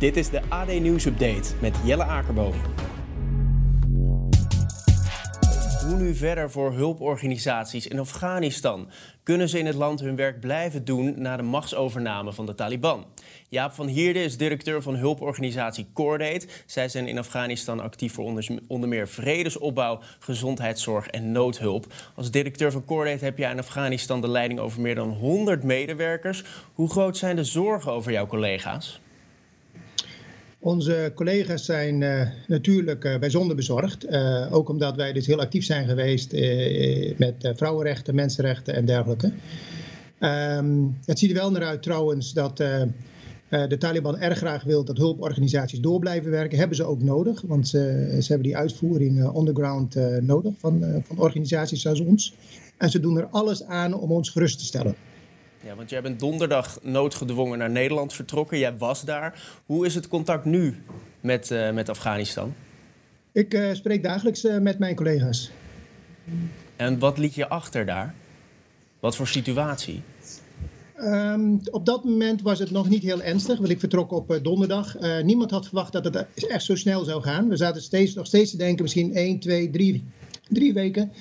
Dit is de AD Nieuws Update met Jelle Akerboom. Hoe nu verder voor hulporganisaties in Afghanistan? Kunnen ze in het land hun werk blijven doen na de machtsovername van de Taliban? Jaap van Hierde is directeur van hulporganisatie Cordate. Zij zijn in Afghanistan actief voor onder, meer vredesopbouw, gezondheidszorg en noodhulp. Als directeur van Cordate heb jij in Afghanistan de leiding over meer dan 100 medewerkers. Hoe groot zijn de zorgen over jouw collega's? Onze collega's zijn uh, natuurlijk uh, bijzonder bezorgd. Uh, ook omdat wij dus heel actief zijn geweest met vrouwenrechten, mensenrechten en dergelijke. Um, het ziet er wel naar uit trouwens dat de Taliban erg graag wil dat hulporganisaties door blijven werken. Hebben ze ook nodig, want ze, ze hebben die uitvoering underground nodig van, van organisaties zoals ons. En ze doen er alles aan om ons gerust te stellen. Ja, want jij bent donderdag noodgedwongen naar Nederland vertrokken. Jij was daar. Hoe is het contact nu met, uh, met Afghanistan? Ik uh, spreek dagelijks uh, met mijn collega's. En wat liet je achter daar? Wat voor situatie? Um, op dat moment was het nog niet heel ernstig, want ik vertrok op donderdag. niemand had verwacht dat het echt zo snel zou gaan. We zaten steeds, nog steeds te denken, misschien 1, 2, 3, drie weken.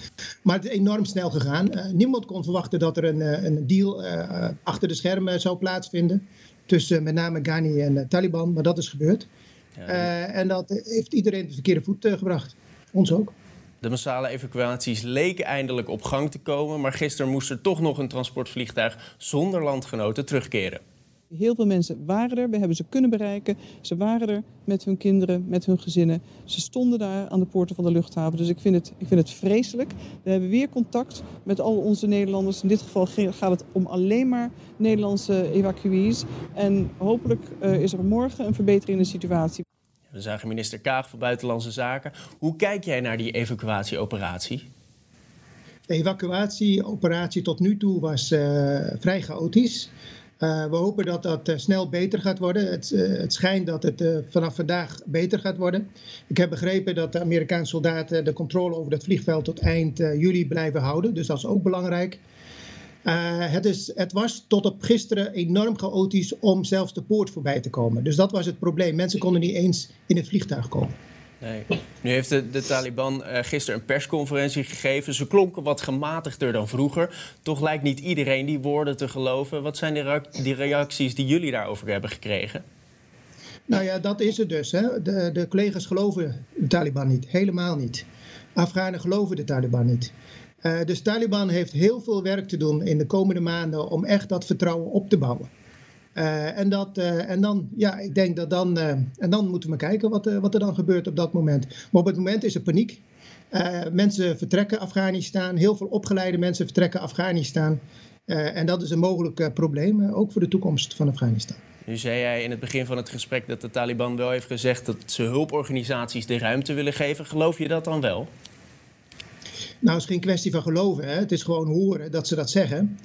Maar het is enorm snel gegaan. Uh, niemand kon verwachten dat er een, uh, een deal uh, achter de schermen zou plaatsvinden. Tussen met name Ghani en Taliban. Maar dat is gebeurd. Ja, en dat heeft iedereen de verkeerde voet gebracht. Ons ook. De massale evacuaties leken eindelijk op gang te komen. Maar gisteren moest er toch nog een transportvliegtuig zonder landgenoten terugkeren. Heel veel mensen waren er, we hebben ze kunnen bereiken. Ze waren er met hun kinderen, met hun gezinnen. Ze stonden daar aan de poorten van de luchthaven. Dus ik vind het, ik vind het vreselijk. We hebben weer contact met al onze Nederlanders. In dit geval gaat het om alleen maar Nederlandse evacuees. En hopelijk uh, is er morgen een verbetering in de situatie. We zagen minister Kaag van Buitenlandse Zaken. Hoe kijk jij naar die evacuatieoperatie? De evacuatieoperatie tot nu toe was uh, vrij chaotisch. Uh, we hopen dat dat uh, snel beter gaat worden. Het, uh, het schijnt dat het vanaf vandaag beter gaat worden. Ik heb begrepen dat de Amerikaanse soldaten de controle over het vliegveld tot eind juli blijven houden. Dus dat is ook belangrijk. het, is, het was tot op gisteren enorm chaotisch om zelfs de poort voorbij te komen. Dus dat was het probleem. Mensen konden niet eens in het vliegtuig komen. Nee. Nu heeft de, Taliban uh, gisteren een persconferentie gegeven. Ze klonken wat gematigder dan vroeger. Toch lijkt niet iedereen die woorden te geloven. Wat zijn die reacties die jullie daarover hebben gekregen? Nou ja, dat is het dus. Hè. De, de collega's geloven de Taliban niet. Helemaal niet. Afghanen geloven de Taliban niet. Uh, dus Taliban heeft heel veel werk te doen in de komende maanden om echt dat vertrouwen op te bouwen. Uh, en, dat, uh, en dan, ja, ik denk dat dan, uh, en dan moeten we kijken wat, wat er dan gebeurt op dat moment. Maar op het moment is er paniek. mensen vertrekken Afghanistan, heel veel opgeleide mensen vertrekken Afghanistan. en dat is een mogelijk probleem, ook voor de toekomst van Afghanistan. Nu zei jij in het begin van het gesprek dat de Taliban wel heeft gezegd dat ze hulporganisaties de ruimte willen geven. Geloof je dat dan wel? Nou, het is geen kwestie van geloven. Hè? Het is gewoon horen dat ze dat zeggen.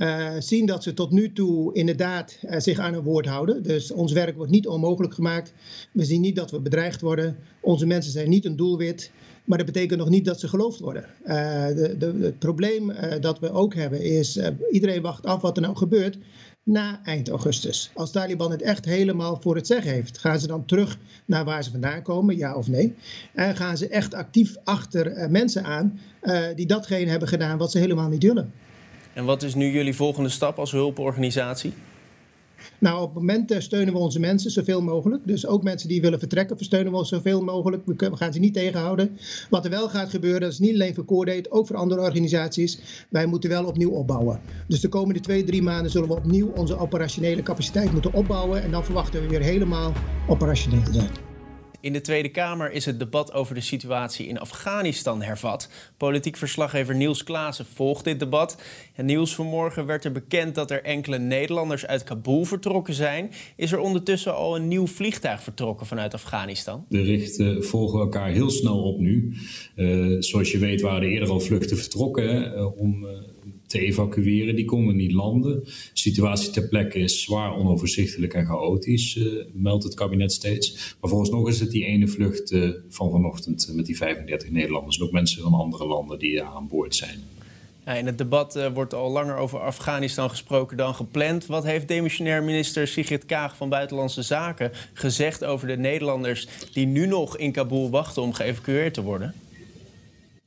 Uh, zien dat ze tot nu toe inderdaad uh, zich aan hun woord houden. Dus ons werk wordt niet onmogelijk gemaakt. We zien niet dat we bedreigd worden. Onze mensen zijn niet een doelwit. Maar dat betekent nog niet dat ze geloofd worden. Uh, de, de, het probleem dat we ook hebben is, iedereen wacht af wat er nou gebeurt na eind augustus. Als Taliban het echt helemaal voor het zeggen heeft, gaan ze dan terug naar waar ze vandaan komen, ja of nee? En gaan ze echt actief achter mensen aan die datgene hebben gedaan wat ze helemaal niet willen? En wat is nu jullie volgende stap als hulporganisatie? Nou, op het moment steunen we onze mensen zoveel mogelijk. Dus ook mensen die willen vertrekken, versteunen we zoveel mogelijk. We gaan ze niet tegenhouden. Wat er wel gaat gebeuren, dat is niet alleen voor Coordate, ook voor andere organisaties. Wij moeten wel opnieuw opbouwen. Dus de komende twee, drie maanden zullen we opnieuw onze operationele capaciteit moeten opbouwen. En dan verwachten we weer helemaal operationeel te zijn. In de Tweede Kamer is het debat over de situatie in Afghanistan hervat. Politiek verslaggever Niels Klaassen volgt dit debat. En Niels, vanmorgen werd er bekend dat er enkele Nederlanders uit Kabul vertrokken zijn. Is er ondertussen al een nieuw vliegtuig vertrokken vanuit Afghanistan? De richten volgen elkaar heel snel op nu. Uh, zoals je weet waren er eerder al vluchten vertrokken uh, om uh, te evacueren. Die konden niet landen. De situatie ter plekke is zwaar onoverzichtelijk en chaotisch, uh, meldt het kabinet steeds. Maar volgens nog is het die ene vlucht uh, van vanochtend uh, met die 35 Nederlanders. En ook mensen van andere landen die aan boord zijn. Ja, in het debat wordt al langer over Afghanistan gesproken dan gepland. Wat heeft demissionair minister Sigrid Kaag van Buitenlandse Zaken gezegd over de Nederlanders die nu nog in Kabul wachten om geëvacueerd te worden?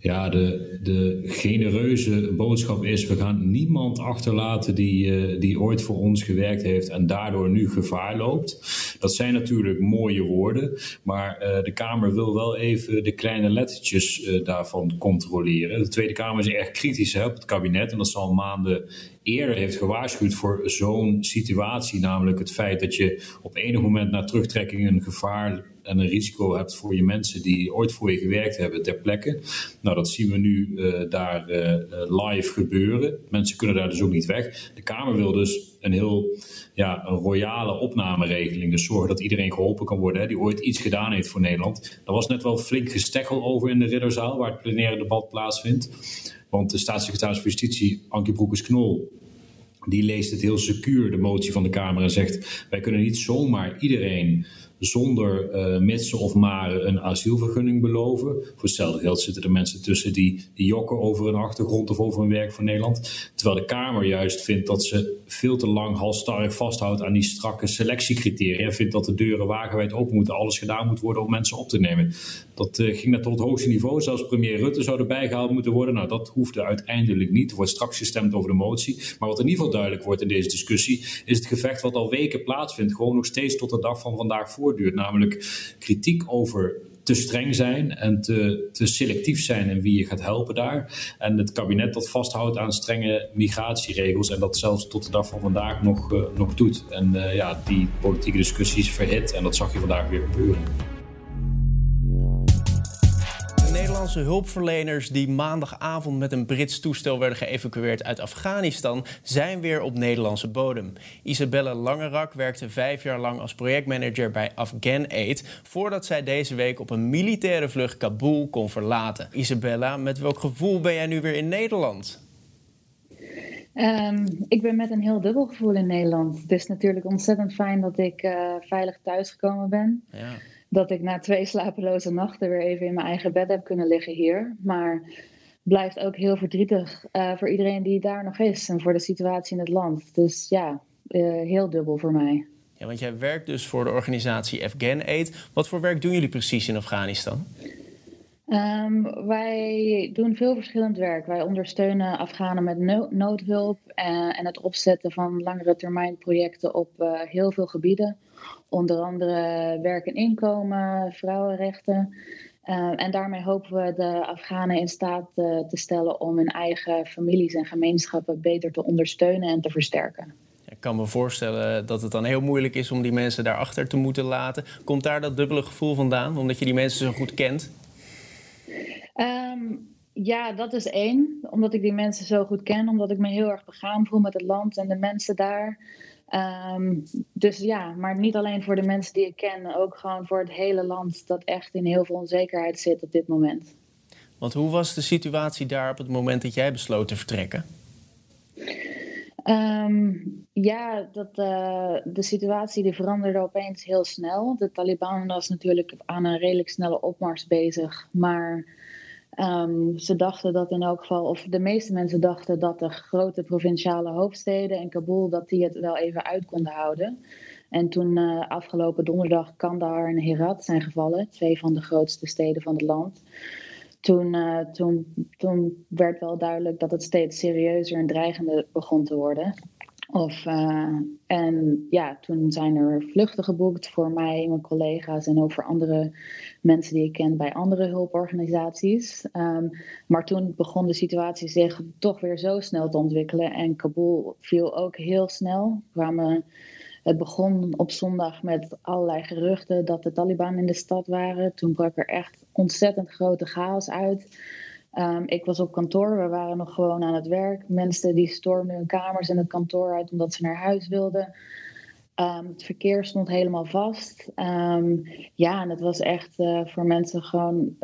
Ja, de, de genereuze boodschap is: we gaan niemand achterlaten die, uh, die ooit voor ons gewerkt heeft en daardoor nu gevaar loopt. Dat zijn natuurlijk mooie woorden, maar uh, de Kamer wil wel even de kleine lettertjes uh, daarvan controleren. De Tweede Kamer is erg kritisch op het kabinet en dat is al maanden eerder heeft gewaarschuwd voor zo'n situatie. Namelijk het feit dat je op enig moment na terugtrekking een gevaar en een risico hebt voor je mensen die ooit voor je gewerkt hebben ter plekke. Nou, dat zien we nu uh, daar uh, live gebeuren. Mensen kunnen daar dus ook niet weg. De Kamer wil dus een heel ja, een royale opnameregeling. Dus zorgen dat iedereen geholpen kan worden hè, die ooit iets gedaan heeft voor Nederland. Daar was net wel flink gestekkel over in de Ridderzaal, waar het plenaire debat plaatsvindt. Want de staatssecretaris van Justitie, Ankie Broekers-Knol, die leest het heel secuur, de motie van de Kamer, en zegt: Wij kunnen niet zomaar iedereen zonder uh, mitsen of maren een asielvergunning beloven. Voor hetzelfde geld zitten er mensen tussen die, jokken over een achtergrond of over een werk voor Nederland. Terwijl de Kamer juist vindt dat ze veel te lang halstarrig vasthoudt aan die strakke selectiecriteria. Vindt dat de deuren wagenwijd open moeten, alles gedaan moet worden om mensen op te nemen. Dat uh, ging naar tot het hoogste niveau. Zelfs premier Rutte zou erbij gehaald moeten worden. Nou, dat hoefde uiteindelijk niet. Er wordt straks gestemd over de motie. Maar wat in ieder geval duidelijk wordt in deze discussie, is het gevecht wat al weken plaatsvindt, gewoon nog steeds tot de dag van vandaag voortduurt. Namelijk kritiek over te streng zijn en te, te selectief zijn in wie je gaat helpen daar. En het kabinet dat vasthoudt aan strenge migratieregels en dat zelfs tot de dag van vandaag nog, uh, nog doet. En uh, ja, die politieke discussies verhit en dat zag je vandaag weer gebeuren. Nederlandse hulpverleners die maandagavond met een Brits toestel werden geëvacueerd uit Afghanistan zijn weer op Nederlandse bodem. Isabelle Langerak werkte vijf jaar lang als projectmanager bij Afghan Aid voordat zij deze week op een militaire vlucht Kabul kon verlaten. Isabella, met welk gevoel ben jij nu weer in Nederland? Um, ik ben met een heel dubbel gevoel in Nederland. Het is natuurlijk ontzettend fijn dat ik uh, veilig thuisgekomen ben. Ja dat ik na twee slapeloze nachten weer even in mijn eigen bed heb kunnen liggen hier. Maar blijft ook heel verdrietig uh, voor iedereen die daar nog is en voor de situatie in het land. Dus ja, uh, heel dubbel voor mij. Ja, want jij werkt dus voor de organisatie Afghan Aid. Wat voor werk doen jullie precies in Afghanistan? Um, wij doen veel verschillend werk. Wij ondersteunen Afghanen met no noodhulp en, en, het opzetten van langere termijn projecten op uh, heel veel gebieden. Onder andere werk en inkomen, vrouwenrechten. Uh, en daarmee hopen we de Afghanen in staat uh, te stellen om hun eigen families en gemeenschappen beter te ondersteunen en te versterken. Ik kan me voorstellen dat het dan heel moeilijk is om die mensen daarachter te moeten laten. Komt daar dat dubbele gevoel vandaan, omdat je die mensen zo goed kent? Um, ja, dat is één. Omdat ik die mensen zo goed ken. Omdat ik me heel erg begaan voel met het land en de mensen daar. Um, dus ja, maar niet alleen voor de mensen die ik ken. Ook gewoon voor het hele land dat echt in heel veel onzekerheid zit op dit moment. Want hoe was de situatie daar op het moment dat jij besloot te vertrekken? Um, ja, dat, uh, de situatie die veranderde opeens heel snel. De Taliban was natuurlijk aan een redelijk snelle opmars bezig. Maar um, ze dachten dat in elk geval, of de meeste mensen dachten dat de grote provinciale hoofdsteden en Kabul, dat die het wel even uit konden houden. En toen uh, afgelopen donderdag Kandahar en Herat zijn gevallen, twee van de grootste steden van het land toen, uh, toen, toen werd wel duidelijk dat het steeds serieuzer en dreigender begon te worden. Of, uh, en ja, toen zijn er vluchten geboekt voor mij, mijn collega's en ook voor andere mensen die ik ken bij andere hulporganisaties. Um, maar toen begon de situatie zich toch weer zo snel te ontwikkelen en Kabul viel ook heel snel. Kwamen Het begon op zondag met allerlei geruchten dat de Taliban in de stad waren. Toen brak er echt ontzettend grote chaos uit. Ehm, ik was op kantoor, we waren nog gewoon aan het werk. Mensen die stormden hun kamers en het kantoor uit omdat ze naar huis wilden. Um, het verkeer stond helemaal vast. Um, ja, en het was echt uh, voor mensen gewoon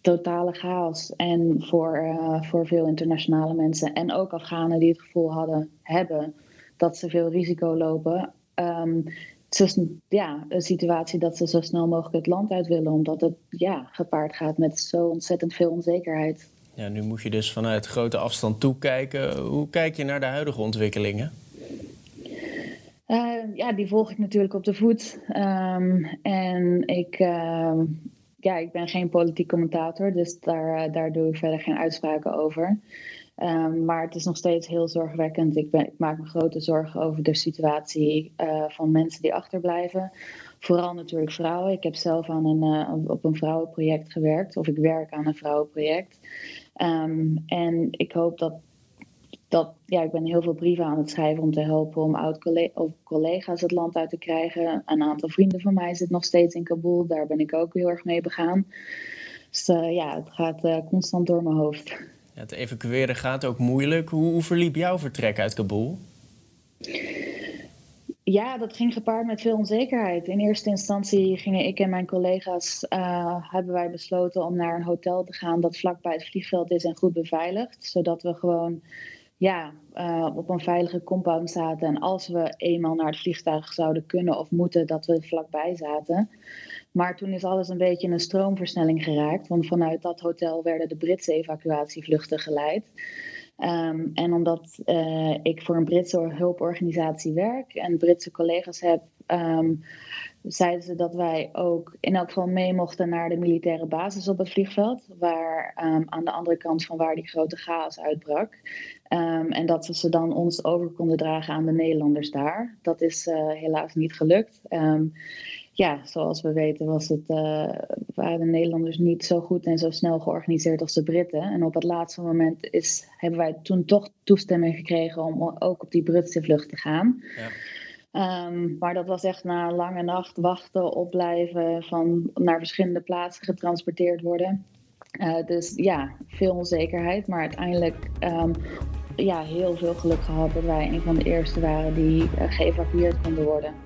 totale chaos. En voor, uh, voor veel internationale mensen en ook Afghanen die het gevoel hadden, hebben dat ze veel risico lopen. Het is ja, een situatie dat ze zo snel mogelijk het land uit willen, omdat het ja, gepaard gaat met zo ontzettend veel onzekerheid. Ja, nu moet je dus vanuit grote afstand toekijken. Hoe kijk je naar de huidige ontwikkelingen? Uh, ja, die volg ik natuurlijk op de voet. Um, en ik, uh, ja, ik ben geen politiek commentator, dus daar, uh, daar doe ik verder geen uitspraken over. Um, maar het is nog steeds heel zorgwekkend. Ik, ben, ik, maak me grote zorgen over de situatie van mensen die achterblijven. Vooral natuurlijk vrouwen. Ik heb zelf aan een, op een vrouwenproject gewerkt, of ik werk aan een vrouwenproject. Um, en ik hoop dat dat, ja, ik ben heel veel brieven aan het schrijven om te helpen om oud-collega's het land uit te krijgen. Een aantal vrienden van mij zit nog steeds in Kabul. Daar ben ik ook heel erg mee begaan. Dus uh, ja, het gaat constant door mijn hoofd. Het evacueren gaat ook moeilijk. Hoe, hoe verliep jouw vertrek uit Kabul? Ja, dat ging gepaard met veel onzekerheid. In eerste instantie gingen ik en mijn collega's, uh, hebben wij besloten om naar een hotel te gaan dat vlakbij het vliegveld is en goed beveiligd. Zodat we gewoon ja, uh, op een veilige compound zaten. En als we eenmaal naar het vliegtuig zouden kunnen of moeten, dat we vlakbij zaten. Maar toen is alles een beetje in een stroomversnelling geraakt. Want vanuit dat hotel werden de Britse evacuatievluchten geleid. Um, en omdat uh, ik voor een Britse hulporganisatie werk en Britse collega's heb, um, zeiden ze dat wij ook in elk geval mee mochten naar de militaire basis op het vliegveld, waar um, aan de andere kant van waar die grote chaos uitbrak. Um, en dat we ze dan ons over konden dragen aan de Nederlanders daar. Dat is uh, helaas niet gelukt. Ja, zoals we weten was het, uh, waren de Nederlanders niet zo goed en zo snel georganiseerd als de Britten. En op het laatste moment is, hebben wij toen toch toestemming gekregen om ook op die Britse vlucht te gaan. Ja. Um, maar dat was echt na een lange nacht wachten, opblijven, van naar verschillende plaatsen getransporteerd worden. Uh, dus ja, veel onzekerheid, maar uiteindelijk um, ja, heel veel geluk gehad dat wij een van de eerste waren die uh, geëvacueerd konden worden.